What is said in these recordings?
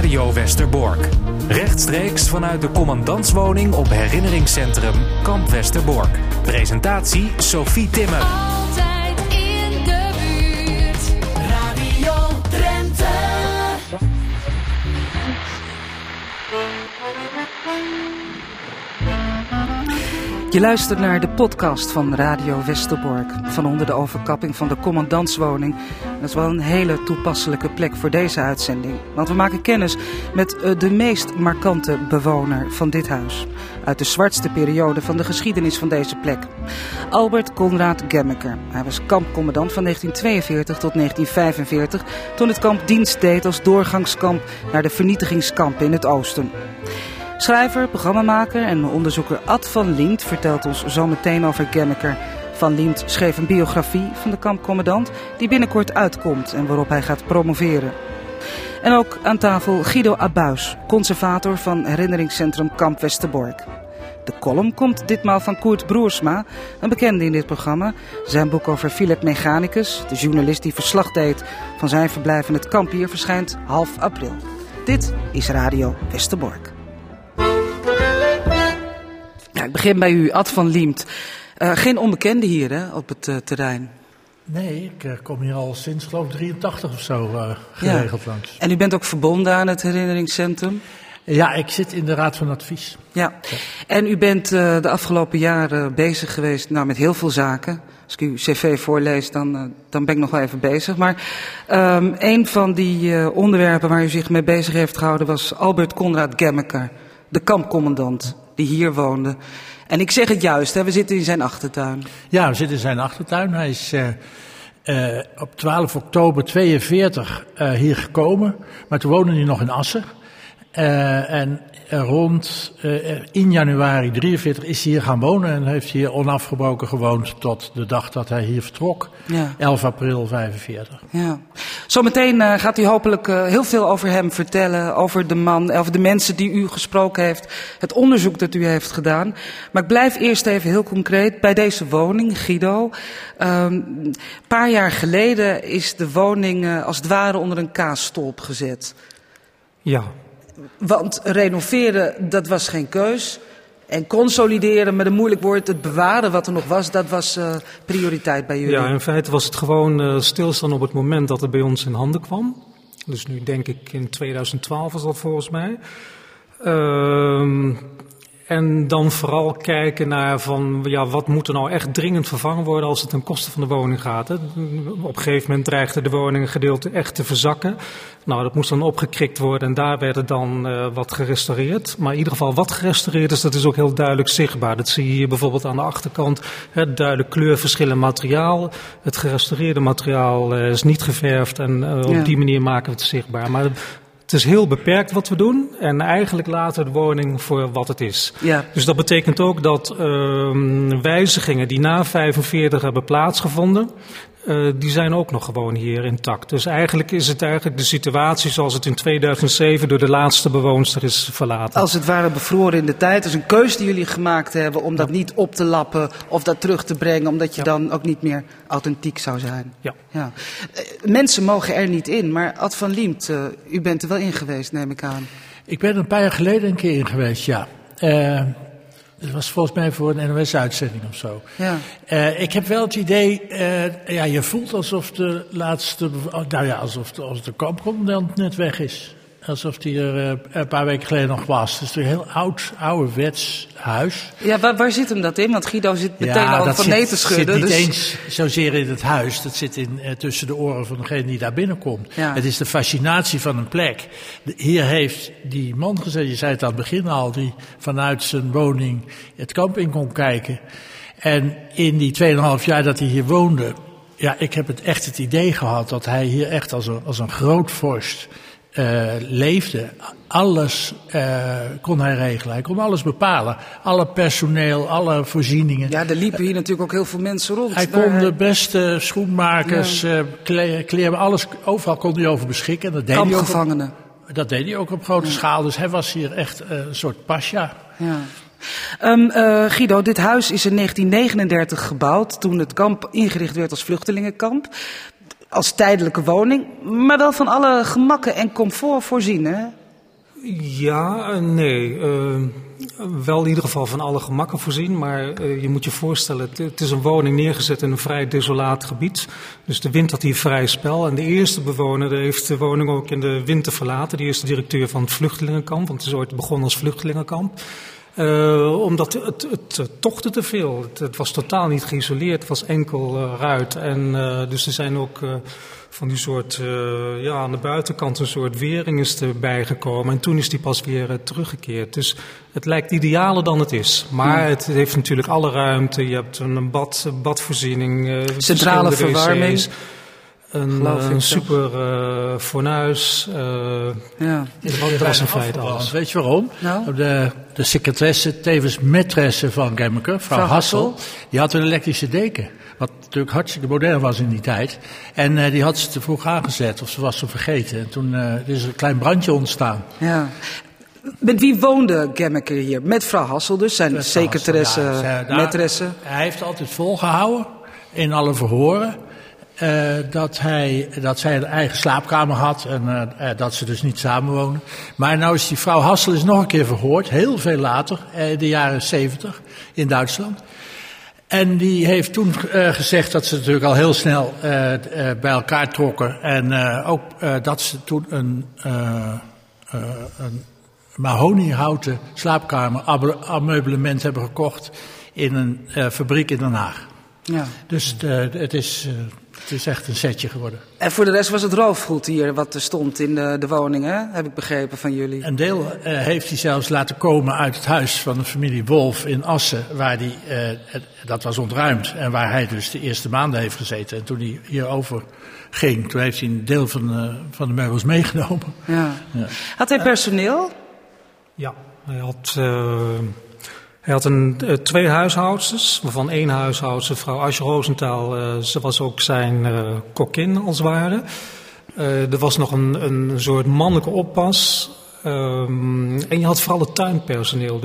Radio Westerbork. Rechtstreeks vanuit de commandantswoning op herinneringscentrum Kamp Westerbork. Presentatie Sophie Timmer. Je luistert naar de podcast van Radio Westerbork. Van onder de overkapping van de commandantswoning. Dat is wel een hele toepasselijke plek voor deze uitzending. Want we maken kennis met eh, de meest markante bewoner van dit huis. Uit de zwartste periode van de geschiedenis van deze plek. Albert Conrad Gemmeker. Hij was kampcommandant van 1942 tot 1945. Toen het kamp dienst deed als doorgangskamp naar de vernietigingskampen in het oosten. Schrijver, programmamaker en onderzoeker Ad van Liemt vertelt ons zometeen over Gemmeker. Van Liemt schreef een biografie van de kampcommandant die binnenkort uitkomt en waarop hij gaat promoveren. En ook aan tafel Guido Abuis, conservator van herinneringscentrum Kamp Westerbork. De column komt ditmaal van Koert Broersma, een bekende in dit programma. Zijn boek over Philip Mechanicus, de journalist die verslag deed van zijn verblijf in het kamp hier, verschijnt half april. Dit is Radio Westerbork. Ja, ik begin bij u, Ad van Liemt. Eh, geen onbekende hier hè, op het eh, terrein. Nee, ik eh, kom hier al sinds geloof ik 83 of zo geregeld langs. En u bent ook verbonden aan het herinneringscentrum. Ja, ik zit in de Raad van Advies. Ja. En u bent de afgelopen jaren bezig geweest nou, met heel veel zaken. Als ik uw cv voorlees, dan, dan ben ik nog wel even bezig. Maar ehm, een van die onderwerpen waar u zich mee bezig heeft gehouden was Albert Conrad Gemmeker, de kampcommandant die hier woonde. En ik zeg het juist, hè, we zitten in zijn achtertuin. Ja, we zitten in zijn achtertuin. Hij is eh, eh, op 12 oktober 42 eh, hier gekomen, maar toen woonde hij nog in Assen. En rond eh, in januari 43 is hij hier gaan wonen en heeft hier onafgebroken gewoond tot de dag dat hij hier vertrok, Ja. 11 april 45. Ja. Zometeen eh, gaat u hopelijk eh, heel veel over hem vertellen, over de man, over de mensen die u gesproken heeft, het onderzoek dat u heeft gedaan. Maar ik blijf eerst even heel concreet bij deze woning, Guido. Ehm, Een paar jaar geleden is de woning eh, als het ware onder een kaasstolp gezet. Ja, Want renoveren, dat was geen keus. En consolideren, met een moeilijk woord, het bewaren wat er nog was, dat was eh, prioriteit bij jullie. ja, in feite was het gewoon eh, stilstaan op het moment dat het bij ons in handen kwam. Dus nu denk ik in 2012 was dat volgens mij. Ehm, en dan vooral kijken naar van, ja, wat moet er nou echt dringend vervangen worden als het ten koste van de woning gaat. Hè? Op een gegeven moment dreigde de woninggedeelte echt te verzakken. Nou, dat moest dan opgekrikt worden en daar werd het dan eh, wat gerestaureerd. Maar in ieder geval wat gerestaureerd is, dat is ook heel duidelijk zichtbaar. Dat zie je hier bijvoorbeeld aan de achterkant. Hè, duidelijk kleurverschillen materiaal. Het gerestaureerde materiaal eh, is niet geverfd en eh, op Ja. die manier maken we het zichtbaar. Maar het is heel beperkt wat we doen en eigenlijk laten we de woning voor wat het is. Ja. Dus dat betekent ook dat ehm, wijzigingen die na 45 hebben plaatsgevonden, eh, die zijn ook nog gewoon hier intact. Dus eigenlijk is het eigenlijk de situatie zoals het in 2007 door de laatste bewoonster is verlaten. Als het ware bevroren in de tijd. Dat is een keuze die jullie gemaakt hebben om dat niet op te lappen of dat terug te brengen, omdat je Ja. dan ook niet meer authentiek zou zijn. Ja. Ja. Eh, Mensen mogen er niet in, maar Ad van Liemt, eh, u bent er wel in geweest, neem ik aan. Ik ben er een paar jaar geleden een keer in geweest, ja. Dat was volgens mij voor een NOS-uitzending of zo. Ja. Eh, ik heb wel het idee, eh, ja, je voelt alsof de laatste, oh, nou ja, alsof de, de kampcommandant net weg is. Alsof die er eh, een paar weken geleden nog was. Het is een heel oud, ouderwets huis. Ja, waar, waar zit hem dat in? Want Guido zit meteen al van zit, nee te schudden. zit niet dus... eens zozeer in het huis. Dat zit in, eh, tussen de oren van degene die daar binnenkomt. Ja. Het is de fascinatie van een plek. De- hier heeft die man gezegd, je zei het aan het begin al, die vanuit zijn woning het kamp in kon kijken. En in die 2,5 jaar dat hij hier woonde, ja, ik heb het echt het idee gehad dat hij hier echt als een, als een groot vorst eh, leefde. Alles eh, kon hij regelen. Hij kon alles bepalen. Alle personeel, alle voorzieningen. Ja, er liepen hier natuurlijk ook heel veel mensen rond. Hij kon de beste schoenmakers, eh kle- kleren, alles, overal kon hij over beschikken. En dat deed, hij ook op, kampgevangenen. dat deed hij ook op grote schaal. Dus hij was hier echt eh, een soort pasja. Ja. Ehm, eh, Guido, dit huis is in 1939 gebouwd toen het kamp ingericht werd als vluchtelingenkamp. Als tijdelijke woning, maar wel van alle gemakken en comfort voorzien. Hè? Ja, eh, nee. Uh, wel in ieder geval van alle gemakken voorzien, maar uh, je moet je voorstellen, het, het, is een woning neergezet in een vrij desolaat gebied. Dus de wind had hier vrij spel. En de eerste bewoner heeft de woning ook in de winter verlaten. De eerste directeur van het vluchtelingenkamp, want het is ooit begonnen als vluchtelingenkamp. Uh, omdat het, het, het, tochtte te veel. Het, het, was totaal niet geïsoleerd, het was enkel uh, ruit. En uh, dus er zijn ook van die soort, ja, aan de buitenkant een soort wering is erbij gekomen. En toen is die pas weer teruggekeerd. Dus het lijkt idealer dan het is. Maar het heeft natuurlijk alle ruimte. Je hebt een bad, badvoorziening, centrale verwarming. Een, een super uh, fornuis. Uh, ja. Dat was in feite alles. Weet je waarom? Nou? De, de secretaresse, tevens maîtresse van Gemmeke, mevrouw Hassel, die had een elektrische deken. Wat natuurlijk hartstikke modern was in die tijd. En uh, die had ze te vroeg aangezet, of ze was ze vergeten. En toen uh, is er een klein brandje ontstaan. Ja. Met wie woonde Gemmeke hier? Met mevrouw Hassel dus, zijn vrouw secretaresse, ja. Hij heeft altijd volgehouden, in alle verhoren, eh, dat, hij, dat zij een eigen slaapkamer had en eh, eh, dat ze dus niet samenwoonden. Maar nou is die vrouw Hassel is nog een keer verhoord, heel veel later, in de jaren 70 in Duitsland. En die heeft toen gezegd dat ze natuurlijk al heel snel bij elkaar trokken. En ook dat ze toen een, een mahoniehouten slaapkamer ameublement hebben gekocht in een fabriek in Den Haag. Ja. Dus het, is, het is echt een setje geworden. En voor de rest was het roofgoed hier wat er stond in de, de woning, hè? heb ik begrepen van jullie. Een deel eh, heeft hij zelfs laten komen uit het huis van de familie Wolf in Assen, waar die, eh, dat was ontruimd en waar hij dus de eerste maanden heeft gezeten. En toen hij hierover ging, toen heeft hij een deel van, eh, van de meubels meegenomen. Ja. Ja. Had hij personeel? Ja, hij had, uh, hij had een, uh, twee huishoudsters, waarvan één huishoudster, mevrouw Asje Roosentaal, uh, ze was ook zijn uh, kokkin als het ware. Er was nog een, een soort mannelijke oppas. Um, en je had vooral het tuinpersoneel.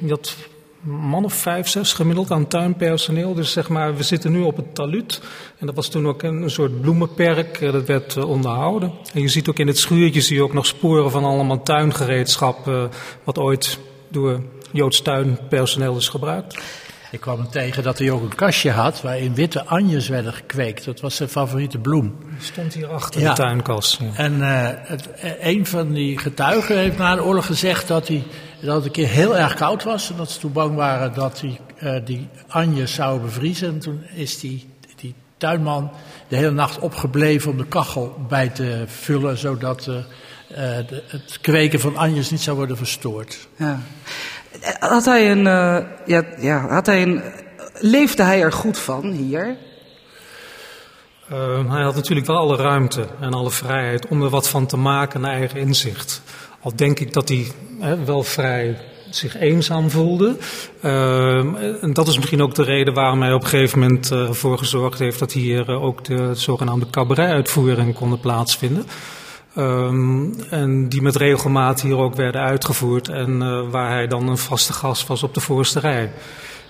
Je had man of vijf, zes gemiddeld aan tuinpersoneel. Dus zeg maar, we zitten nu op het taluut. En dat was toen ook een, een soort bloemenperk. eh, Dat werd onderhouden. En je ziet ook in het schuurtje zie je ook nog sporen van allemaal tuingereedschap. Wat ooit door Joods tuinpersoneel is gebruikt. Ik kwam hem tegen dat hij ook een kastje had waarin witte anjes werden gekweekt. Dat was zijn favoriete bloem. Stond hier achter Ja. de tuinkast. Ja. En uh, het, een van die getuigen heeft na de oorlog gezegd dat, hij, dat het een keer heel erg koud was. En dat ze toen bang waren dat die, uh, die anjes zouden bevriezen. En toen is die, die tuinman de hele nacht opgebleven om de kachel bij te vullen. Zodat uh, de, het kweken van anjes niet zou worden verstoord. Ja. Had hij een, uh, ja, ja, had hij een, leefde hij er goed van hier? Uh, hij had natuurlijk wel alle ruimte en alle vrijheid om er wat van te maken naar eigen inzicht. Al denk ik dat hij hè, wel vrij zich eenzaam voelde. Uh, en dat is misschien ook de reden waarom hij op een gegeven moment uh, ervoor gezorgd heeft dat hier uh, ook de zogenaamde cabaret-uitvoeringen konden plaatsvinden. Um, en die met regelmaat hier ook werden uitgevoerd en uh, waar hij dan een vaste gast was op de voorste rij.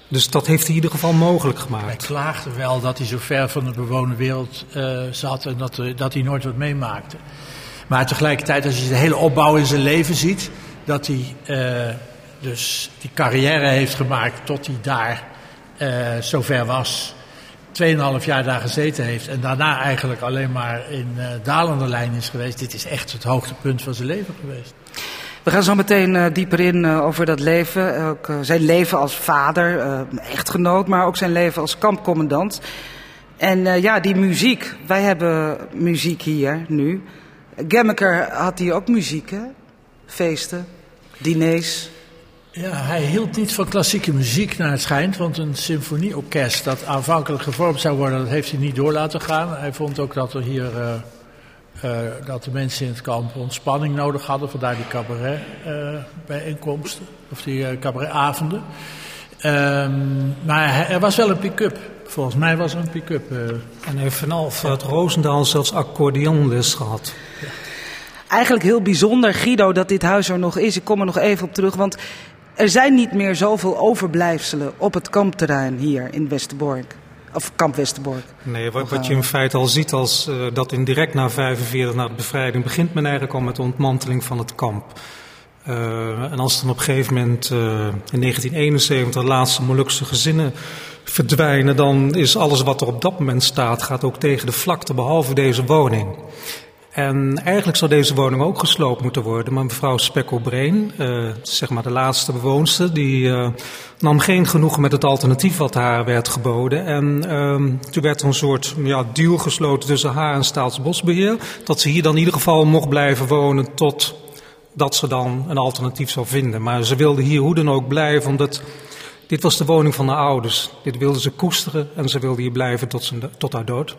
Dus dat heeft hij in ieder geval mogelijk gemaakt. Hij klaagde wel dat hij zo ver van de bewoonde wereld uh, zat en dat, uh, dat hij nooit wat meemaakte. Maar tegelijkertijd, als je de hele opbouw in zijn leven ziet, dat hij dus die carrière heeft gemaakt tot hij daar zover was. 2,5 jaar daar gezeten heeft en daarna eigenlijk alleen maar in uh, dalende lijn is geweest. Dit is echt het hoogtepunt van zijn leven geweest. We gaan zo meteen uh, dieper in uh, over dat leven. Ook zijn leven als vader, echtgenoot, maar ook zijn leven als kampcommandant. En ja, die muziek. Wij hebben muziek hier nu. Gemmeker had hier ook muziek, hè? Feesten, diners. Ja, hij hield niet van klassieke muziek naar het schijnt, want een symfonieorkest dat aanvankelijk gevormd zou worden, dat heeft hij niet door laten gaan. Hij vond ook dat er hier uh, uh, dat de mensen in het kamp ontspanning nodig hadden, vandaar die cabaret uh, bijeenkomsten of die cabaretavonden. Um, maar hij, er was wel een pick-up. Volgens mij was er een pick-up. En heeft vanaf het Roosendaal zelfs accordeonles gehad. Ja. Eigenlijk heel bijzonder, Guido, dat dit huis er nog is. Ik kom er nog even op terug, want er zijn niet meer zoveel overblijfselen op het kampterrein hier in Westerbork. Of kamp Westerbork. Nee, wat, wat je in feite al ziet als uh, dat in direct na 45, na de bevrijding, begint men eigenlijk al met de ontmanteling van het kamp. Uh, en als dan op een gegeven moment uh, in 1971 de laatste Molukse gezinnen verdwijnen, dan is alles wat er op dat moment staat, gaat ook tegen de vlakte, behalve deze woning. En eigenlijk zou deze woning ook gesloopt moeten worden. Maar mevrouw Spekkelbreen, uh, zeg maar de laatste bewoonster, die uh, nam geen genoegen met het alternatief wat haar werd geboden. En uh, toen werd er een soort ja, gesloten tussen haar en Staatsbosbeheer. Dat ze hier dan in ieder geval mocht blijven wonen tot dat ze dan een alternatief zou vinden. Maar ze wilde hier hoe dan ook blijven, omdat dit was de woning van haar ouders. Dit wilde ze koesteren en ze wilde hier blijven tot, tot haar dood.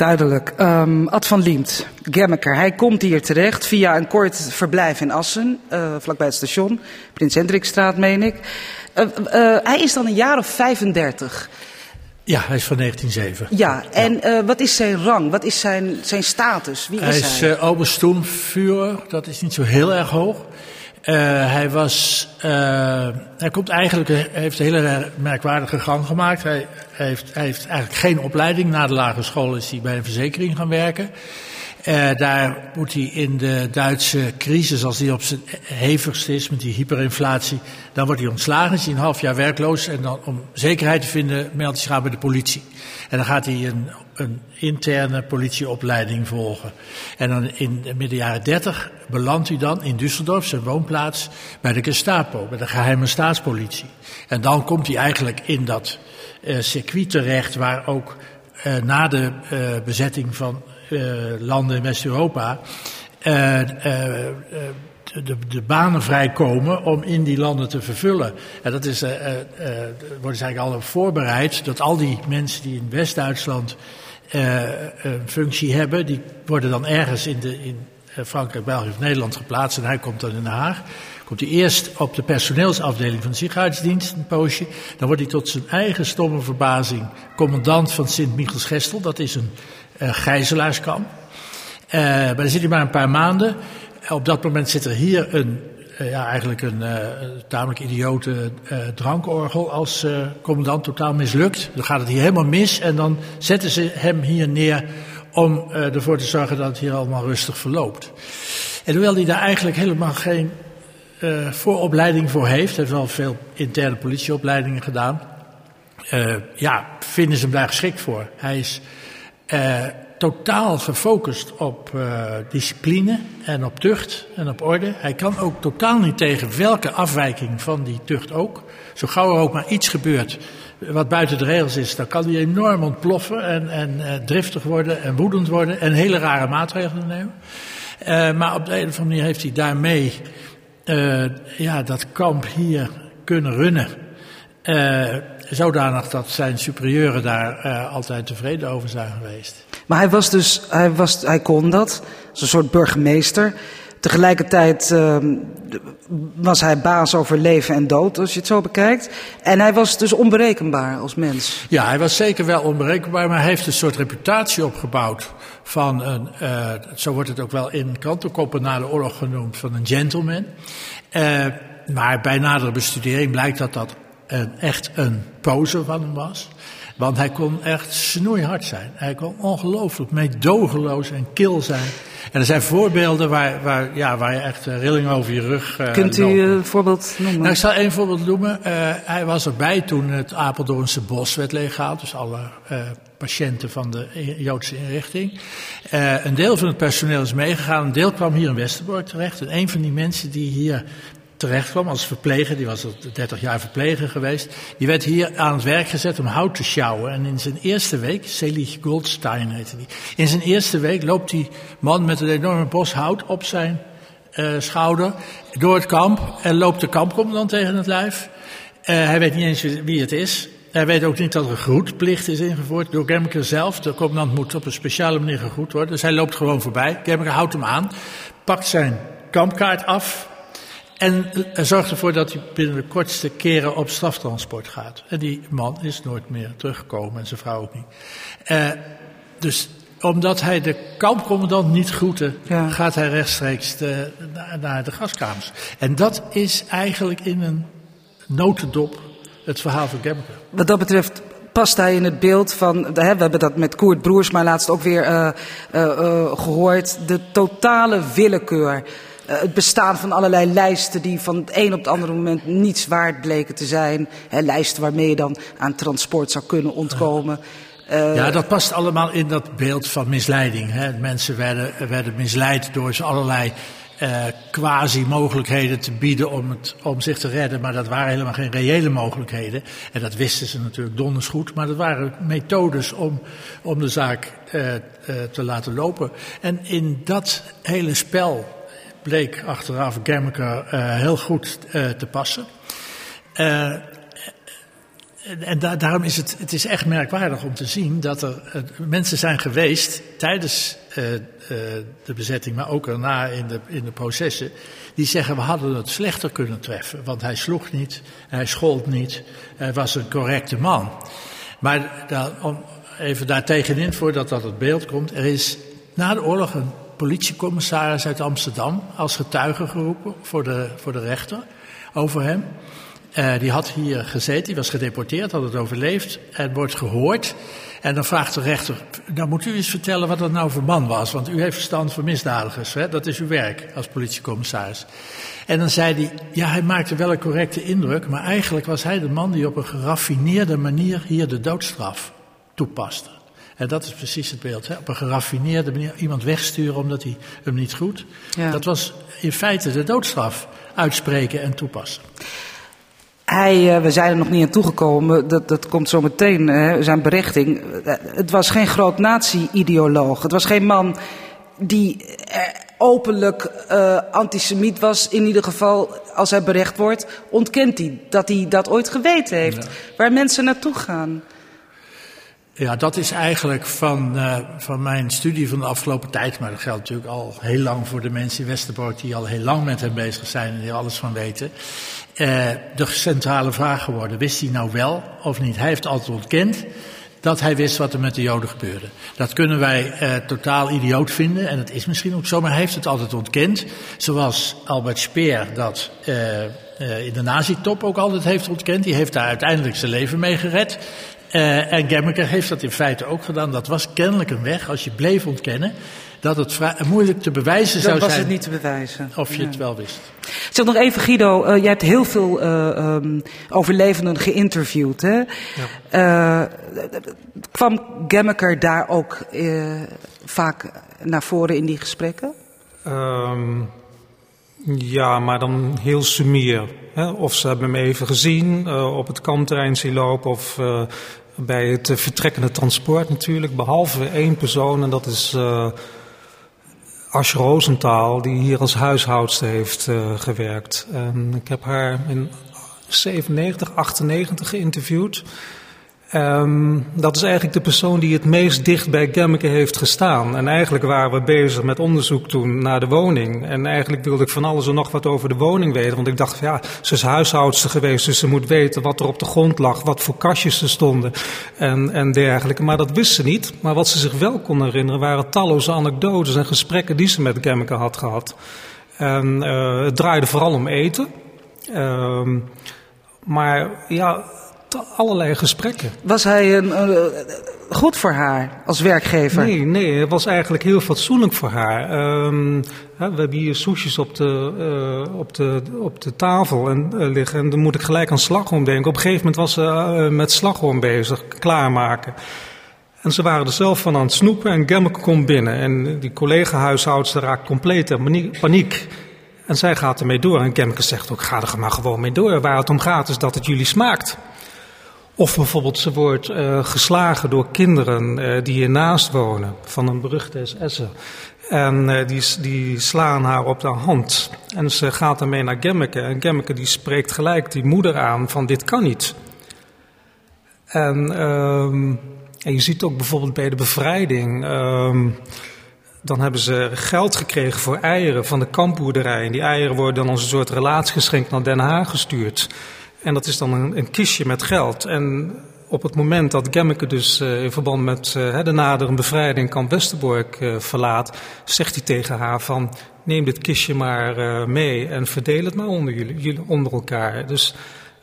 Duidelijk. Um, Ad van Liemt, Gemmeker, hij komt hier terecht via een kort verblijf in Assen, uh, vlakbij het station, Prins Hendrikstraat meen ik. Uh, uh, hij is dan een jaar of 35. Ja, hij is van 1907. Ja, en ja. wat is zijn rang? Wat is zijn, zijn status? Wie hij is hij? Hij is Obersturmführer, dat is niet zo heel erg hoog. Uh, hij was, uh, hij komt eigenlijk, heeft een hele merkwaardige gang gemaakt. Hij heeft, hij heeft eigenlijk geen opleiding. Na de lagere school is hij bij een verzekering gaan werken. Uh, daar moet hij in de Duitse crisis, als hij op zijn hevigste is met die hyperinflatie, dan wordt hij ontslagen, is hij een half jaar werkloos en dan om zekerheid te vinden meldt hij zich aan bij de politie. En dan gaat hij een, een interne politieopleiding volgen. En dan in de midden jaren 30 belandt hij dan in Düsseldorf, zijn woonplaats, bij de Gestapo, bij de geheime staatspolitie. En dan komt hij eigenlijk in dat uh, circuit terecht waar ook uh, na de bezetting van landen in West-Europa de, de, banen vrijkomen om in die landen te vervullen. En dat is, worden ze eigenlijk al voorbereid dat al die mensen die in West-Duitsland een functie hebben, die worden dan ergens in, de, in Frankrijk, België of Nederland geplaatst en hij komt dan in Den Haag. Komt hij eerst op de personeelsafdeling van de ziekenhuisdienst een poosje. Dan wordt hij tot zijn eigen stomme verbazing commandant van Sint-Michels-Gestel. Dat is een uh, gijzelaarskamp. Uh, maar dan zit hij maar een paar maanden. Op dat moment zit er hier een, uh, ja, eigenlijk een tamelijk idiote drankorgel als commandant totaal mislukt. Dan gaat het hier helemaal mis en dan zetten ze hem hier neer om ervoor te zorgen dat het hier allemaal rustig verloopt. En hoewel hij daar eigenlijk helemaal geen vooropleiding voor heeft, hij heeft wel veel interne politieopleidingen gedaan, ja, vinden ze hem daar geschikt voor. Hij is totaal gefocust op uh, discipline en op tucht en op orde. Hij kan ook totaal niet tegen welke afwijking van die tucht ook. Zo gauw er ook maar iets gebeurt wat buiten de regels is, dan kan hij enorm ontploffen en, en uh, driftig worden en woedend worden en hele rare maatregelen nemen. Uh, maar op de een of andere manier heeft hij daarmee uh, ja, dat kamp hier kunnen runnen. zodanig dat zijn superieuren daar altijd tevreden over zijn geweest. Maar hij was dus, hij, was, hij kon dat, als een soort burgemeester. Tegelijkertijd uh, was hij baas over leven en dood, als je het zo bekijkt. En hij was dus onberekenbaar als mens. Ja, hij was zeker wel onberekenbaar, maar hij heeft een soort reputatie opgebouwd van een, uh, zo wordt het ook wel in krantenkoppen na de oorlog genoemd, van een gentleman. Uh, maar bij nadere bestudering blijkt dat dat echt een pose van hem was. Want hij kon echt snoeihard zijn. Hij kon ongelooflijk meedogenloos en kil zijn. En er zijn voorbeelden waar, waar, ja, waar je echt rillingen over je rug uh, Kunt u een uh, voorbeeld noemen? Nou, ik zal één voorbeeld noemen. Uh, hij was erbij toen het Apeldoornse bos werd leeggehaald. Dus alle patiënten van de Joodse inrichting. een deel van het personeel is meegegaan. Een deel kwam hier in Westerbork terecht. En een van die mensen die hier terecht kwam als verpleger, die was 30 jaar verpleger geweest, die werd hier aan het werk gezet om hout te sjouwen. En in zijn eerste week, Selig Goldstein heette die, in zijn eerste week loopt die man met een enorme bos hout op zijn uh, schouder door het kamp en loopt de kampcommandant tegen het lijf. Uh, hij weet niet eens wie het is. Hij weet ook niet dat er groetplicht is ingevoerd door Gemmeker zelf. De commandant moet op een speciale manier gegroet worden. Dus hij loopt gewoon voorbij. Gemmeker houdt hem aan, pakt zijn kampkaart af, en zorgt ervoor dat hij binnen de kortste keren op straftransport gaat. En die man is nooit meer teruggekomen en zijn vrouw ook niet. Uh, dus omdat hij de kampcommandant niet groette, ja. gaat hij rechtstreeks de, naar, de gaskamers. En dat is eigenlijk in een notendop het verhaal van Gemmeker. Wat dat betreft past hij in het beeld van, hè, we hebben dat met Koert Broersma laatst ook weer uh, uh, gehoord, de totale willekeur. Het bestaan van allerlei lijsten die van het een op het andere moment niets waard bleken te zijn. Hè, lijsten waarmee je dan aan transport zou kunnen ontkomen. ja, dat past allemaal in dat beeld van misleiding. Hè. Mensen werden, werden misleid door ze allerlei uh, quasi-mogelijkheden te bieden om, het, om zich te redden. Maar dat waren helemaal geen reële mogelijkheden. En dat wisten ze natuurlijk donders goed. Maar dat waren methodes om, om de zaak te laten lopen. En in dat hele spel bleek achteraf Gemmeker heel goed te passen. En da daarom is het, het is echt merkwaardig om te zien dat er mensen zijn geweest tijdens de bezetting, maar ook daarna in de, in de processen, die zeggen we hadden het slechter kunnen treffen. Want hij sloeg niet, hij schold niet, hij was een correcte man. Maar da om even daar tegenin voordat dat het beeld komt, er is na de oorlog een politiecommissaris uit Amsterdam als getuige geroepen voor de, voor de rechter over hem. Uh, die had hier gezeten, die was gedeporteerd, had het overleefd en wordt gehoord. En dan vraagt de rechter, nou moet u eens vertellen wat dat nou voor man was, want u heeft verstand van misdadigers, hè? dat is uw werk als politiecommissaris. En dan zei hij, ja hij maakte wel een correcte indruk, maar eigenlijk was hij de man die op een geraffineerde manier hier de doodstraf toepaste. En dat is precies het beeld. Hè? Op een geraffineerde manier iemand wegsturen omdat hij hem niet goed. Ja. Dat was in feite de doodstraf uitspreken en toepassen. Hij, uh, we zijn er nog niet aan toegekomen, dat, dat komt zo meteen, uh, zijn berichting. Uh, het was geen groot nazi-ideoloog. Het was geen man die openlijk antisemiet was. In ieder geval, als hij berecht wordt, ontkent hij dat hij dat ooit geweten heeft. Ja. Waar mensen naartoe gaan. Ja, dat is eigenlijk van, uh, van mijn studie van de afgelopen tijd, maar dat geldt natuurlijk al heel lang voor de mensen in Westerbork die al heel lang met hem bezig zijn en die alles van weten. Uh, de centrale vraag geworden, wist hij nou wel of niet? Hij heeft altijd ontkend dat hij wist wat er met de Joden gebeurde. Dat kunnen wij uh, totaal idioot vinden en dat is misschien ook zo, maar hij heeft het altijd ontkend. Zoals Albert Speer dat in de nazi-top ook altijd heeft ontkend. Die heeft daar uiteindelijk zijn leven mee gered. Uh, en Gemmeker heeft dat in feite ook gedaan. Dat was kennelijk een weg, als je bleef ontkennen, dat het moeilijk te bewijzen dat zou was zijn. het niet te bewijzen. Of je ja. het wel wist. Zeg nog even, Guido, uh, jij hebt heel veel uh, um, overlevenden geïnterviewd. Hè? Ja. kwam Gemmeker daar ook vaak naar voren in die gesprekken? Um, ja, maar dan heel sumier. Of ze hebben hem even gezien uh, op het kampterrein zien lopen of uh, bij het vertrekkende transport natuurlijk. Behalve één persoon en dat is uh, Asje Roosentaal die hier als huishoudster heeft gewerkt. En ik heb haar in 97, 98 geïnterviewd. Um, dat is eigenlijk de persoon die het meest dicht bij Gemmeke heeft gestaan. En eigenlijk waren we bezig met onderzoek toen naar de woning. En eigenlijk wilde ik van alles en nog wat over de woning weten. Want ik dacht, ja, ze is huishoudster geweest, dus ze moet weten wat er op de grond lag, wat voor kastjes er stonden en, en dergelijke. Maar dat wist ze niet. Maar wat ze zich wel kon herinneren waren talloze anekdotes en gesprekken die ze met Gemmeke had gehad. En uh, het draaide vooral om eten. Um, maar ja, allerlei gesprekken. Was hij een, uh, goed voor haar als werkgever? Nee, nee, het was eigenlijk heel fatsoenlijk voor haar. Um, hè, we hebben hier soesjes op de, uh, op de, op de tafel en, uh, liggen en dan moet ik gelijk aan slagroom denken. Op een gegeven moment was ze met slagroom bezig, klaarmaken. En ze waren er zelf van aan het snoepen en Gemmeke komt binnen. En die collega-huishoudster raakt compleet in paniek. En zij gaat ermee door. En Gemmeke zegt ook, ga er maar gewoon mee door. Waar het om gaat is dat het jullie smaakt. Of bijvoorbeeld ze wordt uh, geslagen door kinderen uh, die hiernaast wonen, van een beruchte SS'er. En uh, die, die slaan haar op de hand. En ze gaat ermee naar Gemmeke. En Gemmeke die spreekt gelijk die moeder aan van dit kan niet. En, en je ziet ook bijvoorbeeld bij de bevrijding... Um, dan hebben ze geld gekregen voor eieren van de kampboerderij. En die eieren worden dan als een soort relatiegeschenk naar Den Haag gestuurd. En dat is dan een, een kistje met geld. En op het moment dat Gemmeke dus uh, in verband met uh, de nadere bevrijding kamp Westerbork uh, verlaat, zegt hij tegen haar van neem dit kistje maar mee en verdeel het maar onder jullie, jullie onder elkaar. Dus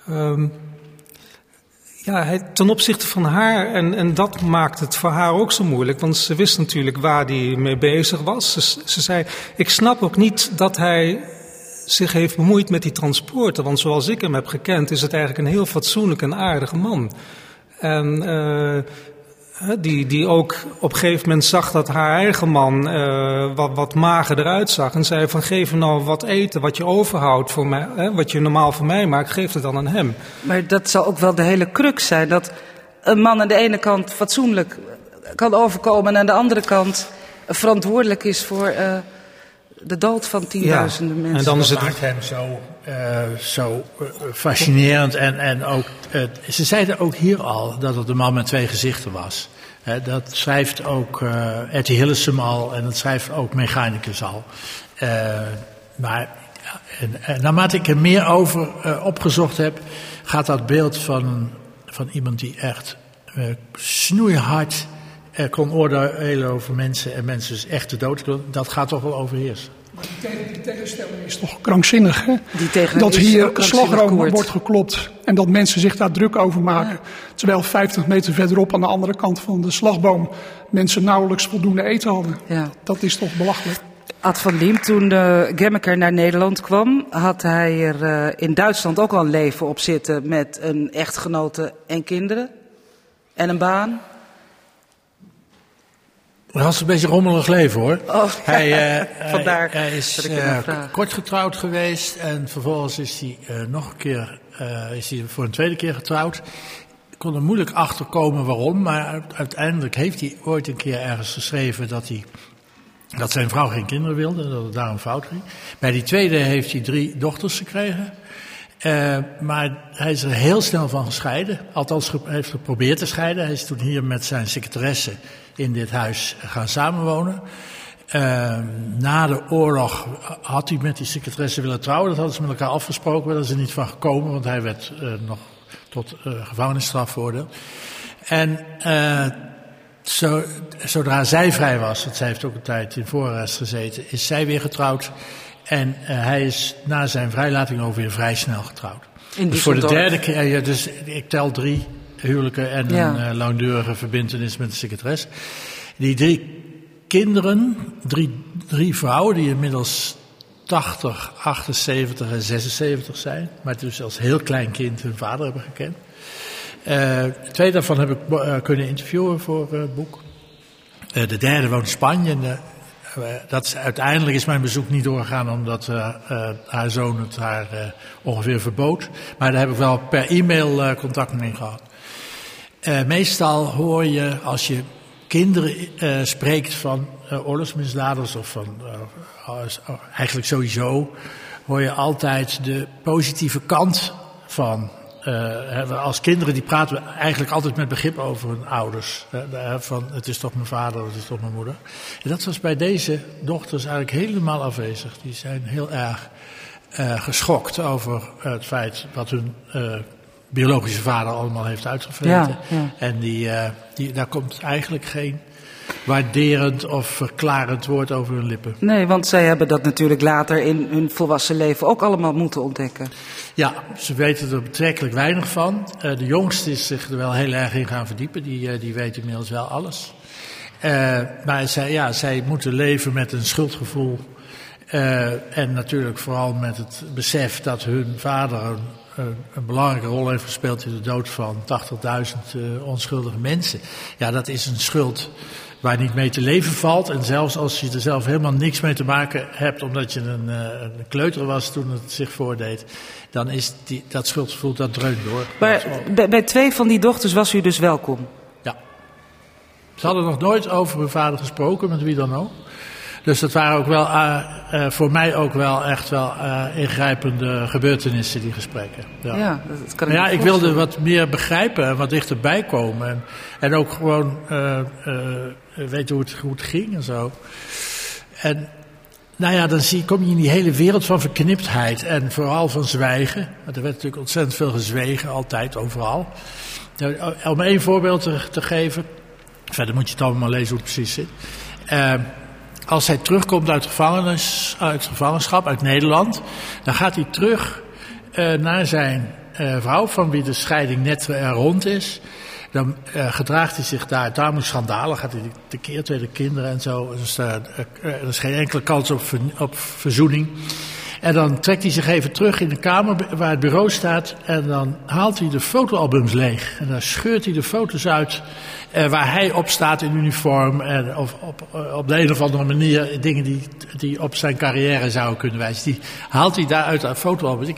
um, ja, ten opzichte van haar, en, en dat maakt het voor haar ook zo moeilijk, want ze wist natuurlijk waar hij mee bezig was. Ze zei: Ik snap ook niet dat hij zich heeft bemoeid met die transporten, want zoals ik hem heb gekend, is het eigenlijk een heel fatsoenlijk en aardige man. En uh, die, die ook op een gegeven moment zag dat haar eigen man uh, wat, wat mager eruit zag. En zei van geef hem nou wat eten, wat je overhoudt voor mij, hè, wat je normaal voor mij maakt, geef het dan aan hem. Maar dat zal ook wel de hele crux zijn. Dat een man aan de ene kant fatsoenlijk kan overkomen en aan de andere kant verantwoordelijk is voor uh, de dood van tienduizenden ja, mensen. En dan is het... Dat maakt hem zo, uh, zo fascinerend. En, en ook, uh, ze zeiden ook hier al dat het een man met twee gezichten was. He, dat schrijft ook uh, Etty Hillesum al en dat schrijft ook Mechanicus al. maar en, en, naarmate ik er meer over opgezocht heb, gaat dat beeld van, van iemand die echt snoeihard kon oordelen over mensen en mensen dus echt de dood, dat gaat toch wel overheersen. Maar die, tegenstelling is toch krankzinnig, hè? dat hier slagroom wordt geklopt en dat mensen zich daar druk over maken. Terwijl 50 meter verderop aan de andere kant van de slagboom mensen nauwelijks voldoende eten hadden. Ja. Dat is toch belachelijk. Ad van Diem, toen de Gemmeker naar Nederland kwam, had hij er uh, in Duitsland ook al een leven op zitten met een echtgenote en kinderen en een baan. Dat was een beetje rommelig leven hoor. Oh, hij, uh, Vandaar hij, hij is uh, kort getrouwd geweest en vervolgens is hij uh, nog een keer, is hij voor een tweede keer getrouwd. Ik kon er moeilijk achter komen waarom, maar uiteindelijk heeft hij ooit een keer ergens geschreven dat hij dat zijn vrouw geen kinderen wilde, dat het daarom fout ging. Bij die tweede heeft hij drie dochters gekregen. Uh, maar hij is er heel snel van gescheiden. Althans, hij heeft geprobeerd te scheiden. Hij is toen hier met zijn secretaresse in dit huis gaan samenwonen. Uh, na de oorlog had hij met die secretaresse willen trouwen. Dat hadden ze met elkaar afgesproken. Daar is er niet van gekomen, want hij werd uh, nog tot gevangenisstraf veroordeeld. En zo, zodra zij vrij was, want zij heeft ook een tijd in voorarrest gezeten, is zij weer getrouwd. En hij is na zijn vrijlating ook weer vrij snel getrouwd. dus voor de derde keer, ja, dus ik tel drie huwelijken en ja. een uh, langdurige verbindenis met de secretaris. Die drie kinderen, drie, drie vrouwen die inmiddels 80, 78 en 76 zijn, maar dus als heel klein kind hun vader hebben gekend. Uh, twee daarvan heb ik uh, kunnen interviewen voor het boek. de derde woont in Spanje. En dat is, uiteindelijk is mijn bezoek niet doorgegaan omdat haar zoon het haar ongeveer verbood. Maar daar heb ik wel per e-mail contact mee gehad. Uh, meestal hoor je als je kinderen uh, spreekt van uh, oorlogsmisdadigers of van eigenlijk sowieso, hoor je altijd de positieve kant van. als kinderen die praten we eigenlijk altijd met begrip over hun ouders. van het is toch mijn vader, het is toch mijn moeder. En dat was bij deze dochters eigenlijk helemaal afwezig. Die zijn heel erg geschokt over het feit wat hun biologische vader allemaal heeft uitgevreten. Ja, ja. En die, uh, die, daar komt eigenlijk geen waarderend of verklarend woord over hun lippen. Nee, want zij hebben dat natuurlijk later in hun volwassen leven ook allemaal moeten ontdekken. Ja, ze weten er betrekkelijk weinig van. Uh, de jongste is zich er wel heel erg in gaan verdiepen. Die, uh, die weet inmiddels wel alles. maar zij, ja, zij moeten leven met een schuldgevoel. en natuurlijk vooral met het besef dat hun vader een een belangrijke rol heeft gespeeld in de dood van 80.000 uh, onschuldige mensen. Ja, dat is een schuld waar niet mee te leven valt. En zelfs als je er zelf helemaal niks mee te maken hebt, omdat je een, uh, een kleuter was toen het zich voordeed, dan is die, dat schuldgevoel dat dreunt door. Maar bij, bij twee van die dochters was u dus welkom? Ja. Ze hadden nog nooit over hun vader gesproken, met wie dan ook. Dus dat waren ook wel, uh, uh, voor mij ook wel echt wel uh, ingrijpende gebeurtenissen, die gesprekken. Ja, ja dat kan ik Ja, ik wilde wat meer begrijpen en wat dichterbij komen. En, en ook gewoon weten hoe het, hoe het ging en zo. En nou ja, dan zie, kom je in die hele wereld van verkniptheid en vooral van zwijgen. Want er werd natuurlijk ontzettend veel gezwegen, altijd, overal. Om één voorbeeld te, te geven, verder moet je het allemaal lezen hoe het precies zit als hij terugkomt uit, gevangenis, uit gevangenschap, uit Nederland, dan gaat hij terug uh, naar zijn vrouw van wie de scheiding net rond is. Dan gedraagt hij zich daar, daar moet schandalen, gaat hij tekeer tweede kinderen en zo. Dus er is geen enkele kans op, op verzoening. En dan trekt hij zich even terug in de kamer waar het bureau staat. En dan haalt hij de fotoalbums leeg. En dan scheurt hij de foto's uit uh, waar hij op staat in uniform. En of op, op de een of andere manier dingen die, die op zijn carrière zouden kunnen wijzen. Die haalt hij daar uit dat fotoalbum.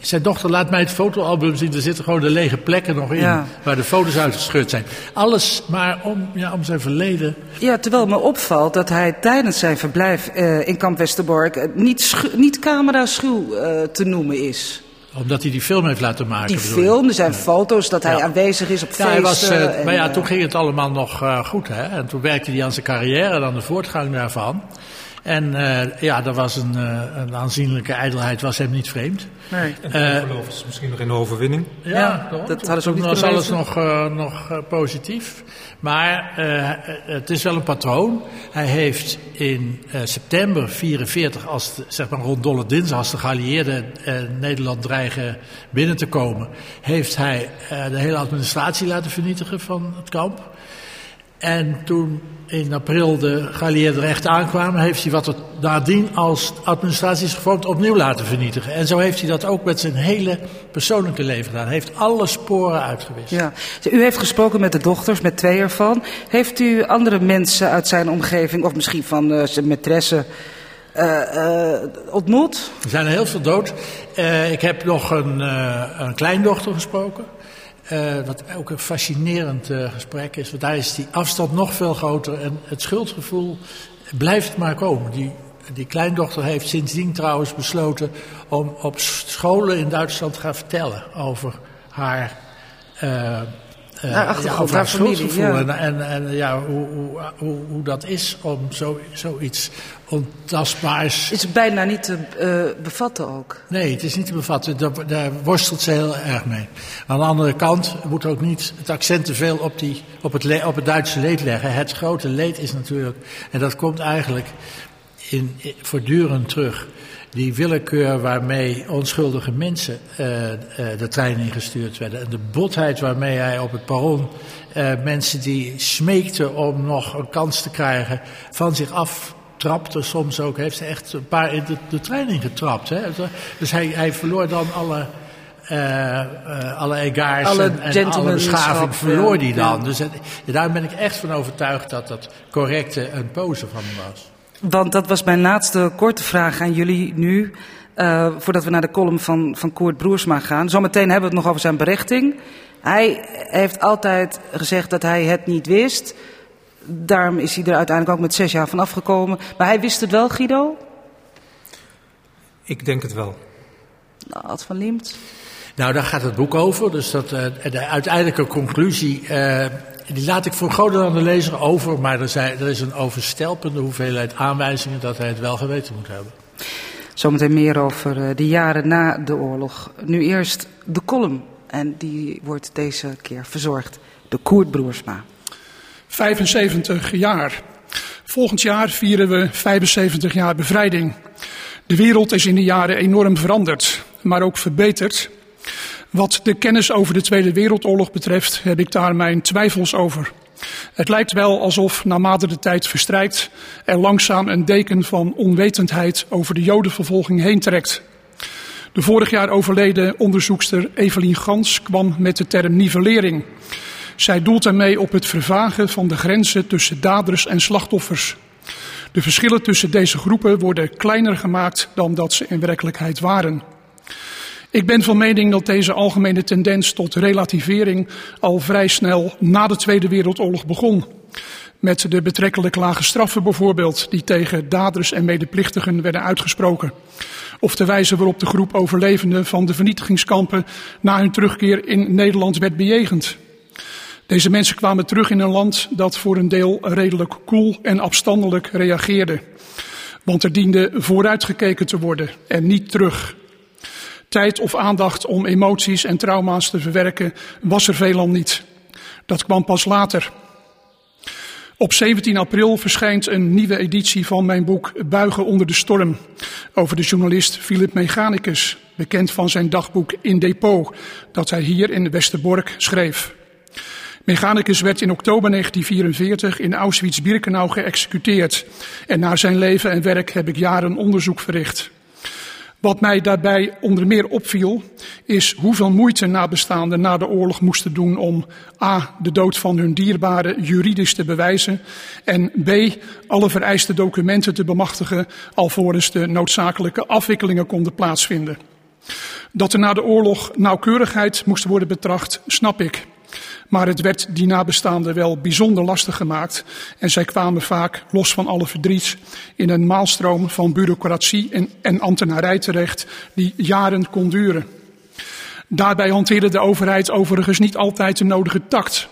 zijn dochter laat mij het fotoalbum zien. Er zitten gewoon de lege plekken nog in. Waar de foto's uitgescheurd zijn. Alles maar om, ja, om zijn verleden. Ja, terwijl me opvalt dat hij tijdens zijn verblijf uh, in kamp Westerbork niet, niet camera-schuw uh, te noemen is omdat hij die film heeft laten maken. Die film, er zijn foto's dat hij aanwezig is op ja, feesten. Was, uh, maar ja, toen ging het allemaal nog uh, goed. Hè? En toen werkte hij aan zijn carrière, dan de voortgang daarvan. En uh, ja, dat was een, een aanzienlijke ijdelheid, was hem niet vreemd. Nee. En geloof is misschien nog in de overwinning. Ja, ja dat hadden ze ook niet was alles nog, nog positief. Maar uh, het is wel een patroon. Hij heeft in uh, september 44, als de, zeg maar rond Dolle Dinsdag, als de geallieerden uh, Nederland dreigen binnen te komen, heeft hij de hele administratie laten vernietigen van het kamp. En toen in april de geallieerden recht aankwamen, heeft hij wat er nadien als administratie is gevormd opnieuw laten vernietigen. En zo heeft hij dat ook met zijn hele persoonlijke leven gedaan. Hij heeft alle sporen uitgewist. Ja. U heeft gesproken met de dochters, met twee ervan. Heeft u andere mensen uit zijn omgeving, of misschien van uh, zijn maîtresse, uh, uh, ontmoet? Er zijn er heel veel dood. ik heb nog een, een kleindochter gesproken. Uh, wat ook een fascinerend uh, gesprek is. Want daar is die afstand nog veel groter. En het schuldgevoel blijft maar komen. Die, die kleindochter heeft sindsdien trouwens besloten om op scholen in Duitsland te gaan vertellen over haar. Uh, uh, haar achtergrond, haar familie. Ja. En, en, en, ja, hoe, hoe, hoe, hoe, dat is om zo, zoiets ontastbaars. Is bijna niet te uh, bevatten ook? Nee, het is niet te bevatten. Daar, daar, worstelt ze heel erg mee. Aan de andere kant moet ook niet het accent te veel op, die, op, het, op het Duitse leed leggen. Het grote leed is natuurlijk, en dat komt eigenlijk in, in voortdurend terug die willekeur waarmee onschuldige mensen uh, uh, de trein ingestuurd werden. En de botheid waarmee hij op het perron uh, mensen die smeekten om nog een kans te krijgen van zich af trapte soms ook, heeft ze echt een paar in de, de trein ingetrapt. Hè? Dus hij, hij verloor dan alle, alle egaars alle en, en alle beschaving verloor hij dan. Dus het, daar ben ik echt van overtuigd dat dat correcte een pose van hem was. Want dat was mijn laatste korte vraag aan jullie nu. Uh, voordat we naar de column van, van Koert Broersma gaan. Zometeen hebben we het nog over zijn berechting. Hij heeft altijd gezegd dat hij het niet wist. Daarom is hij er uiteindelijk ook met zes jaar van afgekomen. Maar hij wist het wel, Guido? Ik denk het wel. Nou, Ad van Liemt? Nou, daar gaat het boek over. Dus dat, uh, de uiteindelijke conclusie, uh, die laat ik voor deel aan de lezer over. Maar er, zijn, er is een overstelpende hoeveelheid aanwijzingen dat hij het wel geweten moet hebben. Zometeen meer over uh, de jaren na de oorlog. Nu eerst de column. En die wordt deze keer verzorgd door Koert Broersma. 75 jaar. Volgend jaar vieren we 75 jaar bevrijding. De wereld is in de jaren enorm veranderd, maar ook verbeterd. Wat de kennis over de Tweede Wereldoorlog betreft, heb ik daar mijn twijfels over. Het lijkt wel alsof naarmate de tijd verstrijkt er langzaam een deken van onwetendheid over de Jodenvervolging heen trekt. De vorig jaar overleden onderzoekster Evelien Gans kwam met de term nivellering. Zij doelt ermee op het vervagen van de grenzen tussen daders en slachtoffers. De verschillen tussen deze groepen worden kleiner gemaakt dan dat ze in werkelijkheid waren. Ik ben van mening dat deze algemene tendens tot relativering al vrij snel na de Tweede Wereldoorlog begon. Met de betrekkelijk lage straffen bijvoorbeeld, die tegen daders en medeplichtigen werden uitgesproken. Of de wijze waarop de groep overlevenden van de vernietigingskampen na hun terugkeer in Nederland werd bejegend. Deze mensen kwamen terug in een land dat voor een deel redelijk koel en afstandelijk reageerde. Want er diende vooruitgekeken te worden en niet terug. Tijd of aandacht om emoties en trauma's te verwerken was er veelal niet. Dat kwam pas later. Op 17 april verschijnt een nieuwe editie van mijn boek Buigen onder de storm over de journalist Philip Mechanicus, bekend van zijn dagboek In Depot, dat hij hier in Westerbork schreef. Mechanicus werd in oktober 1944 in Auschwitz-Birkenau geëxecuteerd en naar zijn leven en werk heb ik jaren onderzoek verricht. Wat mij daarbij onder meer opviel, is hoeveel moeite nabestaanden na de oorlog moesten doen om a. de dood van hun dierbaren juridisch te bewijzen en b. alle vereiste documenten te bemachtigen alvorens de noodzakelijke afwikkelingen konden plaatsvinden. Dat er na de oorlog nauwkeurigheid moest worden betracht, snap ik. Maar het werd die nabestaanden wel bijzonder lastig gemaakt. En zij kwamen vaak, los van alle verdriet, in een maalstroom van bureaucratie en, en ambtenarij terecht die jaren kon duren. Daarbij hanteerde de overheid overigens niet altijd de nodige tact.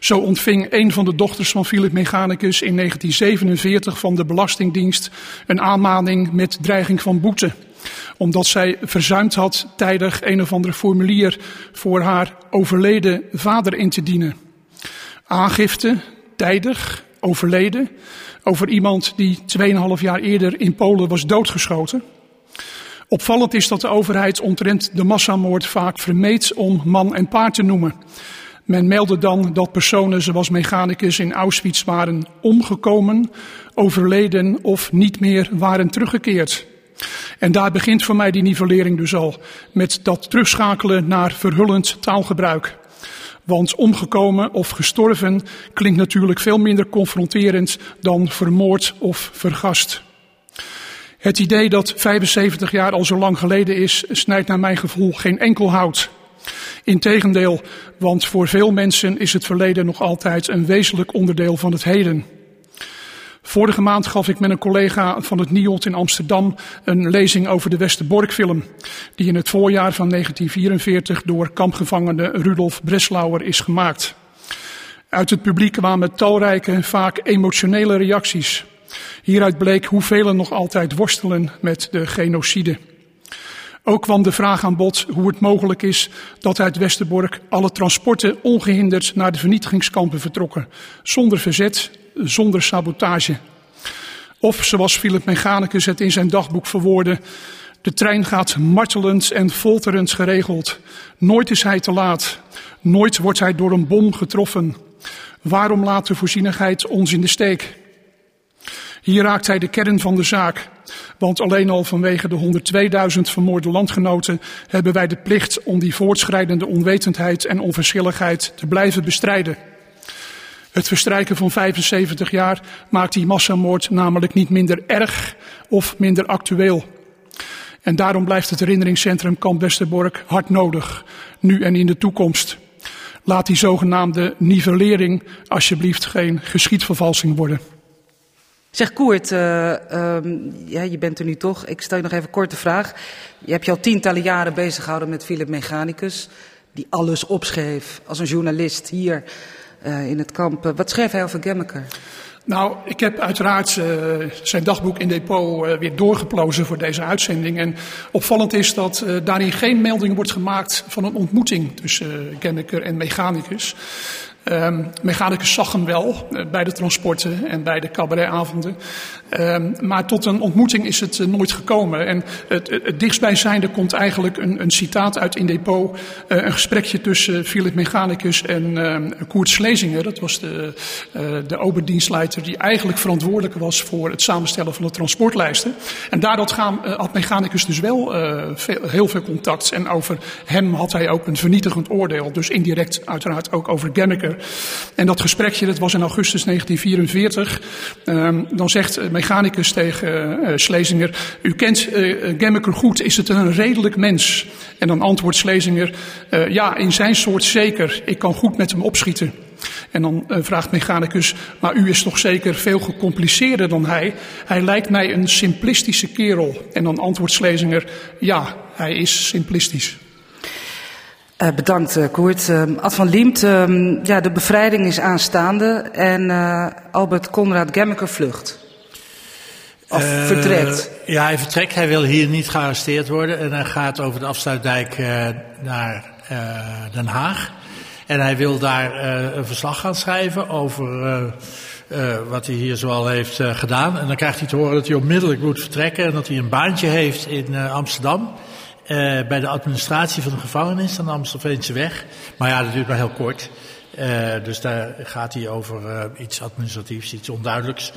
Zo ontving een van de dochters van Philip Mechanicus in 1947 van de Belastingdienst een aanmaning met dreiging van boete omdat zij verzuimd had tijdig een of andere formulier voor haar overleden vader in te dienen. Aangifte, tijdig, overleden, over iemand die 2,5 jaar eerder in Polen was doodgeschoten. Opvallend is dat de overheid omtrent de massamoord vaak vermeed om man en paard te noemen. Men meldde dan dat personen zoals mechanicus in Auschwitz waren omgekomen, overleden of niet meer waren teruggekeerd. En daar begint voor mij die nivellering dus al. Met dat terugschakelen naar verhullend taalgebruik. Want omgekomen of gestorven klinkt natuurlijk veel minder confronterend dan vermoord of vergast. Het idee dat 75 jaar al zo lang geleden is, snijdt naar mijn gevoel geen enkel hout. Integendeel, want voor veel mensen is het verleden nog altijd een wezenlijk onderdeel van het heden. Vorige maand gaf ik met een collega van het NIOT in Amsterdam een lezing over de Westerbork-film, die in het voorjaar van 1944 door kampgevangene Rudolf Breslauer is gemaakt. Uit het publiek kwamen talrijke, vaak emotionele reacties. Hieruit bleek hoeveel nog altijd worstelen met de genocide. Ook kwam de vraag aan bod hoe het mogelijk is dat uit Westerbork alle transporten ongehinderd naar de vernietigingskampen vertrokken, zonder verzet zonder sabotage. Of zoals Philip Mechanicus het in zijn dagboek verwoordde, de trein gaat martelend en folterend geregeld. Nooit is hij te laat. Nooit wordt hij door een bom getroffen. Waarom laat de voorzienigheid ons in de steek? Hier raakt hij de kern van de zaak. Want alleen al vanwege de 102.000 vermoorde landgenoten hebben wij de plicht om die voortschrijdende onwetendheid en onverschilligheid te blijven bestrijden. Het verstrijken van 75 jaar maakt die massamoord namelijk niet minder erg of minder actueel. En daarom blijft het herinneringscentrum Kamp Westerbork hard nodig, nu en in de toekomst. Laat die zogenaamde nivellering alsjeblieft geen geschiedvervalsing worden. Zeg Koert, uh, ja, je bent er nu toch. Ik stel je nog even korte vraag. Je hebt je al tientallen jaren bezig gehouden met Philip Mechanicus, die alles opschreef als een journalist hier uh, in het kamp. wat schreef hij over Gemmeker? Nou, ik heb uiteraard uh, zijn dagboek in depot weer doorgeplozen voor deze uitzending. En opvallend is dat daarin geen melding wordt gemaakt van een ontmoeting tussen Gemmeker en Mechanicus. Um, mechanicus zag hem wel uh, bij de transporten en bij de cabaretavonden. Um, maar tot een ontmoeting is het uh, nooit gekomen. En het, het, het dichtstbijzijnde komt eigenlijk een, een citaat uit in depot. Uh, een gesprekje tussen Philip Mechanicus en Koert Slezinger. Dat was de, de oberdienstleider die eigenlijk verantwoordelijk was voor het samenstellen van de transportlijsten. En daardoor gaan, had Mechanicus dus wel veel, heel veel contact. En over hem had hij ook een vernietigend oordeel. Dus indirect uiteraard ook over Gemmeker. En dat gesprekje, dat was in augustus 1944. Um, dan zegt mechanicus tegen uh, Slezinger, u kent uh, Gemmeker goed, is het een redelijk mens? En dan antwoordt Slezinger, ja, in zijn soort zeker, ik kan goed met hem opschieten. En dan vraagt mechanicus, maar u is toch zeker veel gecompliceerder dan hij? Hij lijkt mij een simplistische kerel. En dan antwoordt Slezinger, ja, hij is simplistisch. Uh, bedankt, uh, Koert. Uh, Ad van Liemt, ja, de bevrijding is aanstaande en Albert Conrad Gemmeker vlucht. Of vertrekt. Ja, hij vertrekt. Hij wil hier niet gearresteerd worden en hij gaat over de afsluitdijk naar Den Haag. En hij wil daar een verslag gaan schrijven over wat hij hier zoal heeft gedaan. En dan krijgt hij te horen dat hij onmiddellijk moet vertrekken en dat hij een baantje heeft in Amsterdam. Bij de administratie van de gevangenis aan de Amstelveense weg. Maar ja, dat duurt maar heel kort. Uh, dus daar gaat hij over uh, iets administratiefs, iets onduidelijks.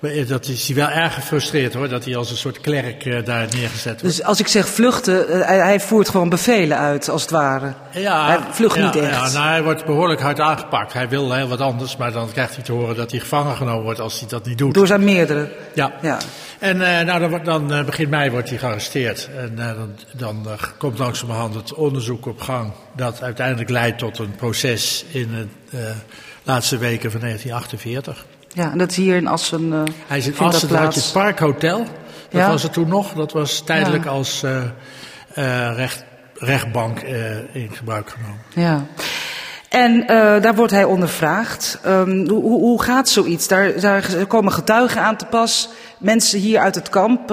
Maar eh, dat is hij wel erg gefrustreerd hoor, dat hij als een soort klerk uh, daar neergezet wordt. Dus als ik zeg vluchten, hij, hij, voert gewoon bevelen uit, als het ware. Ja, hij vlucht ja, niet echt. Ja, nou, hij wordt behoorlijk hard aangepakt. Hij wil heel wat anders, maar dan krijgt hij te horen dat hij gevangen genomen wordt als hij dat niet doet. Door zijn meerdere. Ja. ja. En nou, dan, dan begin mei wordt hij gearresteerd. En dan, dan komt langzamerhand het onderzoek op gang dat uiteindelijk leidt tot een proces in de uh, laatste weken van 1948. Ja, en dat is hier in Assen. Uh, Hij is in Assen, daar had je het Parkhotel. Dat ja. was er toen nog. Dat was tijdelijk ja. als uh, recht, rechtbank in gebruik genomen. Ja. En daar wordt hij ondervraagd. Um, hoe, hoe, gaat zoiets? Daar, daar, komen getuigen aan te pas. Mensen hier uit het kamp.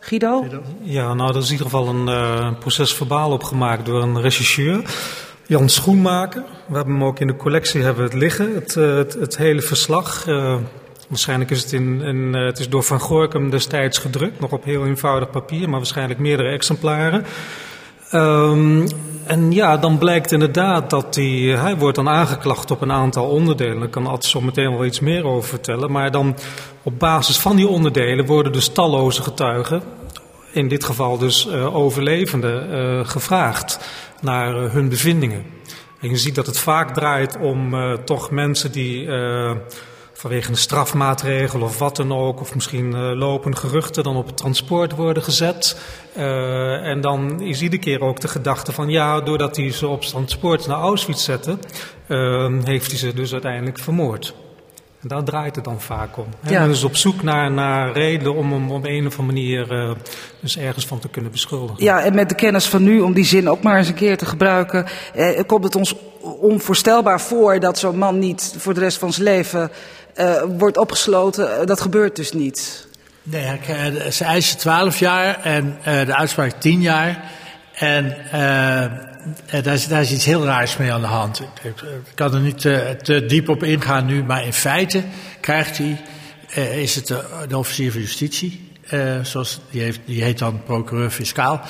Guido? Ja, nou, er is in ieder geval een uh, proces verbaal opgemaakt door een rechercheur. Jan Schoenmaker. We hebben hem ook in de collectie hebben het liggen, het, uh, het, het, hele verslag. Uh, waarschijnlijk is het, in, in het is door Van Gorkum destijds gedrukt, nog op heel eenvoudig papier, maar waarschijnlijk meerdere exemplaren. Um, en ja, dan blijkt inderdaad dat hij, hij wordt dan aangeklacht op een aantal onderdelen. Daar kan altijd zo meteen wel iets meer over vertellen. Maar dan op basis van die onderdelen worden dus talloze getuigen, in dit geval dus uh, overlevenden, uh, gevraagd naar hun bevindingen. En je ziet dat het vaak draait om toch mensen die vanwege een strafmaatregel of wat dan ook, of misschien uh, lopen geruchten, dan op het transport worden gezet. Uh, en dan is iedere keer ook de gedachte van ja, doordat hij ze op transport naar Auschwitz zette, uh, heeft hij ze dus uiteindelijk vermoord. En daar draait het dan vaak om. Hè? Ja. Dus op zoek naar, naar redenen om hem op een of andere manier uh, dus ergens van te kunnen beschuldigen. Ja, en met de kennis van nu, om die zin ook maar eens een keer te gebruiken, eh, komt het ons onvoorstelbaar voor dat zo'n man niet voor de rest van zijn leven uh, wordt opgesloten. Dat gebeurt dus niet. Nee, ze eisen 12 jaar en de uitspraak 10 jaar. En daar, is, iets heel raars mee aan de hand. Ik, kan er niet te, diep op ingaan nu, maar in feite krijgt hij, is het de, officier van justitie, zoals die, heeft, die heet dan procureur-fiscaal.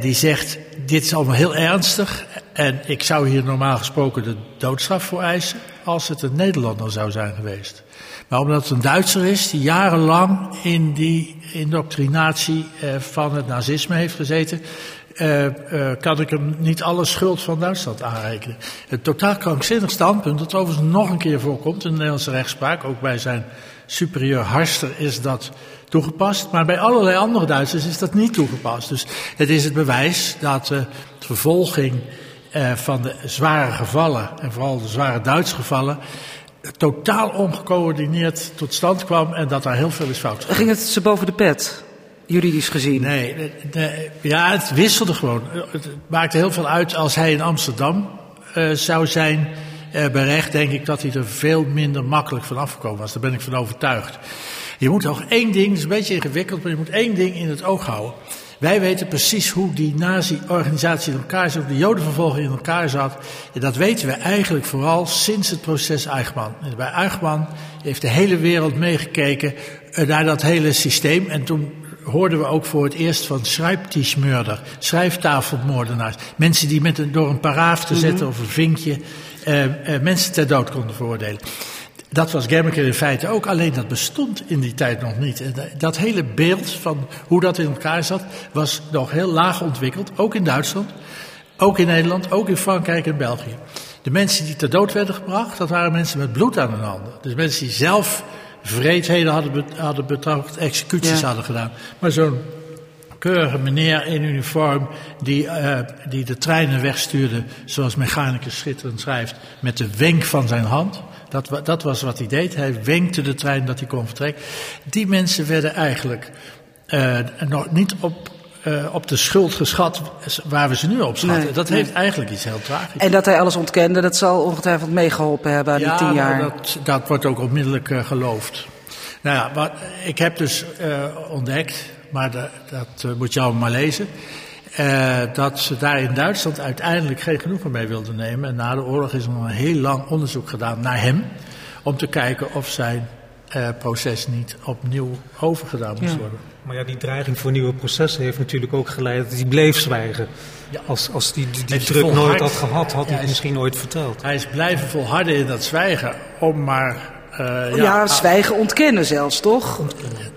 die zegt: Dit is allemaal heel ernstig. En ik zou hier normaal gesproken de doodstraf voor eisen als het een Nederlander zou zijn geweest. Maar omdat het een Duitser is die jarenlang in die indoctrinatie eh, van het nazisme heeft gezeten, uh, uh, kan ik hem niet alle schuld van Duitsland aanrekenen. Het totaal krankzinnig standpunt, dat overigens nog een keer voorkomt in de Nederlandse rechtspraak, ook bij zijn superieur Harster is dat toegepast, maar bij allerlei andere Duitsers is dat niet toegepast. Dus het is het bewijs dat de vervolging uh, van de zware gevallen, en vooral de zware Duitse gevallen, totaal ongecoördineerd tot stand kwam en dat daar heel veel is fout Ging het ze boven de pet, juridisch gezien? Nee, de, de, ja, het wisselde gewoon. Het maakte heel veel uit als hij in Amsterdam uh, zou zijn uh, berecht, denk ik dat hij er veel minder makkelijk van afgekomen was. Daar ben ik van overtuigd. Je moet nog één ding, het is een beetje ingewikkeld, maar je moet één ding in het oog houden. Wij weten precies hoe die nazi-organisatie in elkaar zat, de jodenvervolging in elkaar zat. En dat weten we eigenlijk vooral sinds het proces Eichmann. En bij Eichmann heeft de hele wereld meegekeken naar dat hele systeem. En toen hoorden we ook voor het eerst van schrijftischmurder, schrijftafelmoordenaars. Mensen die met een, door een paraaf te zetten of een vinkje uh, uh, mensen ter dood konden veroordelen. Dat was Germeker in feite ook, alleen dat bestond in die tijd nog niet. En dat hele beeld van hoe dat in elkaar zat, was nog heel laag ontwikkeld, ook in Duitsland, ook in Nederland, ook in Frankrijk en België. De mensen die ter dood werden gebracht, dat waren mensen met bloed aan hun handen. Dus mensen die zelf vreedheden hadden, hadden betracht, executies ja. hadden gedaan. Maar zo'n keurige meneer in uniform die, uh, die de treinen wegstuurde, zoals mechanicus schitterend schrijft, met de wenk van zijn hand. Dat, dat was wat hij deed. Hij wenkte de trein dat hij kon vertrekken. Die mensen werden eigenlijk uh, nog niet op, uh, op de schuld geschat waar we ze nu op schatten. Nee, dat nee. heeft eigenlijk iets heel tragisch. En dat hij alles ontkende, dat zal ongetwijfeld meegeholpen hebben aan ja, die tien jaar. Ja, dat, dat wordt ook onmiddellijk uh, geloofd. Nou ja, wat, ik heb dus ontdekt, maar de, dat moet je allemaal maar lezen. Dat ze daar in Duitsland uiteindelijk geen genoegen mee wilden nemen. En na de oorlog is er nog een heel lang onderzoek gedaan naar hem. Om te kijken of zijn proces niet opnieuw overgedaan moest worden. Maar ja, die dreiging voor nieuwe processen heeft natuurlijk ook geleid dat hij bleef zwijgen. Ja. Als, als die, die, druk nooit had gehad, had hij het misschien nooit verteld. Hij is blijven volharden in dat zwijgen om maar... Uh, ja, ja, zwijgen ontkennen zelfs, toch?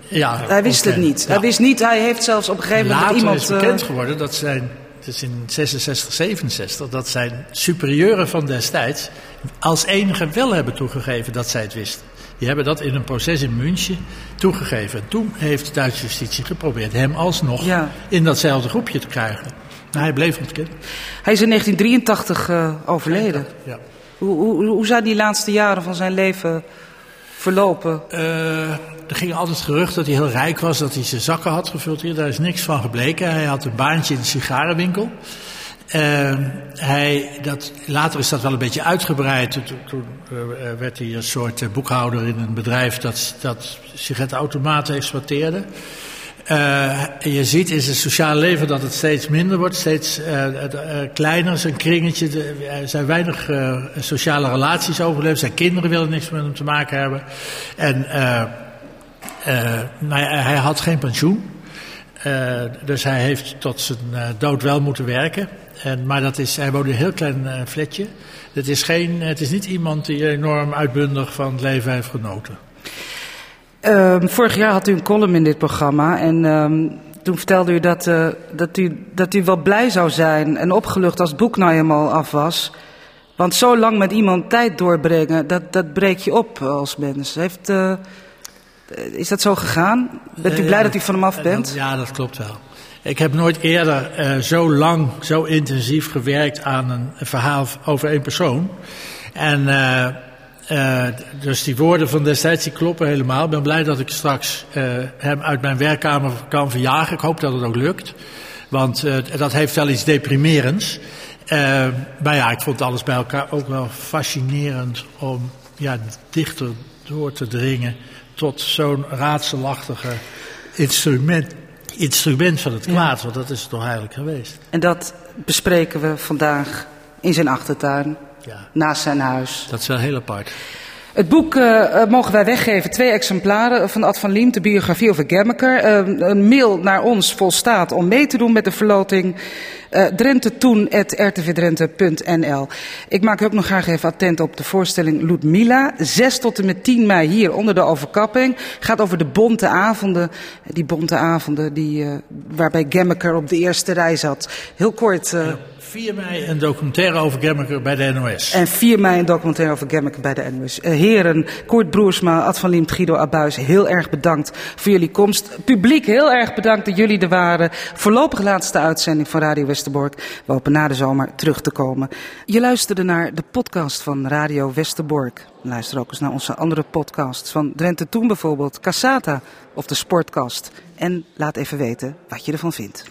Ja, hij wist het niet. Hij wist niet, hij heeft zelfs op een gegeven moment Later iemand... is bekend uh, geworden dat zijn, het is in 66, 67, dat zijn superieuren van destijds als enige wel hebben toegegeven dat zij het wisten. Die hebben dat in een proces in München toegegeven. En toen heeft de Duitse justitie geprobeerd hem alsnog in datzelfde groepje te krijgen. Maar hij bleef ontkennen. Hij is in 1983 uh, overleden. Ja. Hoe, hoe, hoe zijn die laatste jaren van zijn leven verlopen? Uh, er ging altijd gerucht dat hij heel rijk was, dat hij zijn zakken had gevuld hier. Daar is niks van gebleken. Hij had een baantje in de sigarenwinkel. Uh, hij, dat, later is dat wel een beetje uitgebreid. Toen, toen uh, werd hij een soort boekhouder in een bedrijf dat, dat sigarettenautomaten exploiteerde. Je ziet in zijn sociale leven dat het steeds minder wordt, steeds kleiner. Zijn kringetje, er zijn weinig sociale relaties overleefd. Zijn kinderen willen niks met hem te maken hebben. En nou hij had geen pensioen. dus hij heeft tot zijn dood wel moeten werken. En, maar dat is, hij woont in een heel klein uh, flatje. Het is, geen, het is niet iemand die enorm uitbundig van het leven heeft genoten. Uh, vorig jaar had u een column in dit programma. En uh, toen vertelde u dat, uh, dat u dat u wel blij zou zijn en opgelucht als het boek nou eenmaal af was. Want zo lang met iemand tijd doorbrengen, dat, dat breek je op als mens. Heeft, uh, is dat zo gegaan? Bent u blij dat u van hem af bent? Ja, dat klopt wel. Ik heb nooit eerder zo lang, zo intensief gewerkt aan een, een verhaal over één persoon. En uh, uh, dus die woorden van destijds die kloppen helemaal. Ik ben blij dat ik straks hem uit mijn werkkamer kan verjagen. Ik hoop dat het ook lukt. Want dat heeft wel iets deprimerends. maar ja, ik vond alles bij elkaar ook wel fascinerend om ja, dichter door te dringen tot zo'n raadselachtige instrument instrument van het kwaad, want dat is het toch eigenlijk geweest. En dat bespreken we vandaag in zijn achtertuin, ja. naast zijn huis. Dat is wel heel apart. Het boek uh, mogen wij weggeven, twee exemplaren van Ad van Liem, de biografie over Gemmeker. Uh, een mail naar ons volstaat om mee te doen met de verloting. Uh, drentetoen.rtvdrenthe.nl Ik maak u ook nog graag even attent op de voorstelling Ludmila. 6 tot en met 10 mei hier onder de overkapping. Gaat over de bonte avonden. Die bonte avonden die, waarbij Gemmeker op de eerste rij zat. Heel kort... 4 mei een documentaire over Gemmeker bij de NOS. En 4 mei een documentaire over Gemmeker bij de NOS. Uh, heren, Koert Broersma, Ad van Liemt, Guido Abuis, heel erg bedankt voor jullie komst. Publiek, heel erg bedankt dat jullie er waren. Voorlopig laatste uitzending van Radio Westerbork. We hopen na de zomer terug te komen. Je luisterde naar de podcast van Radio Westerbork. Luister ook eens naar onze andere podcasts van Drenthe Toen bijvoorbeeld, Cassata of de Sportkast. En laat even weten wat je ervan vindt.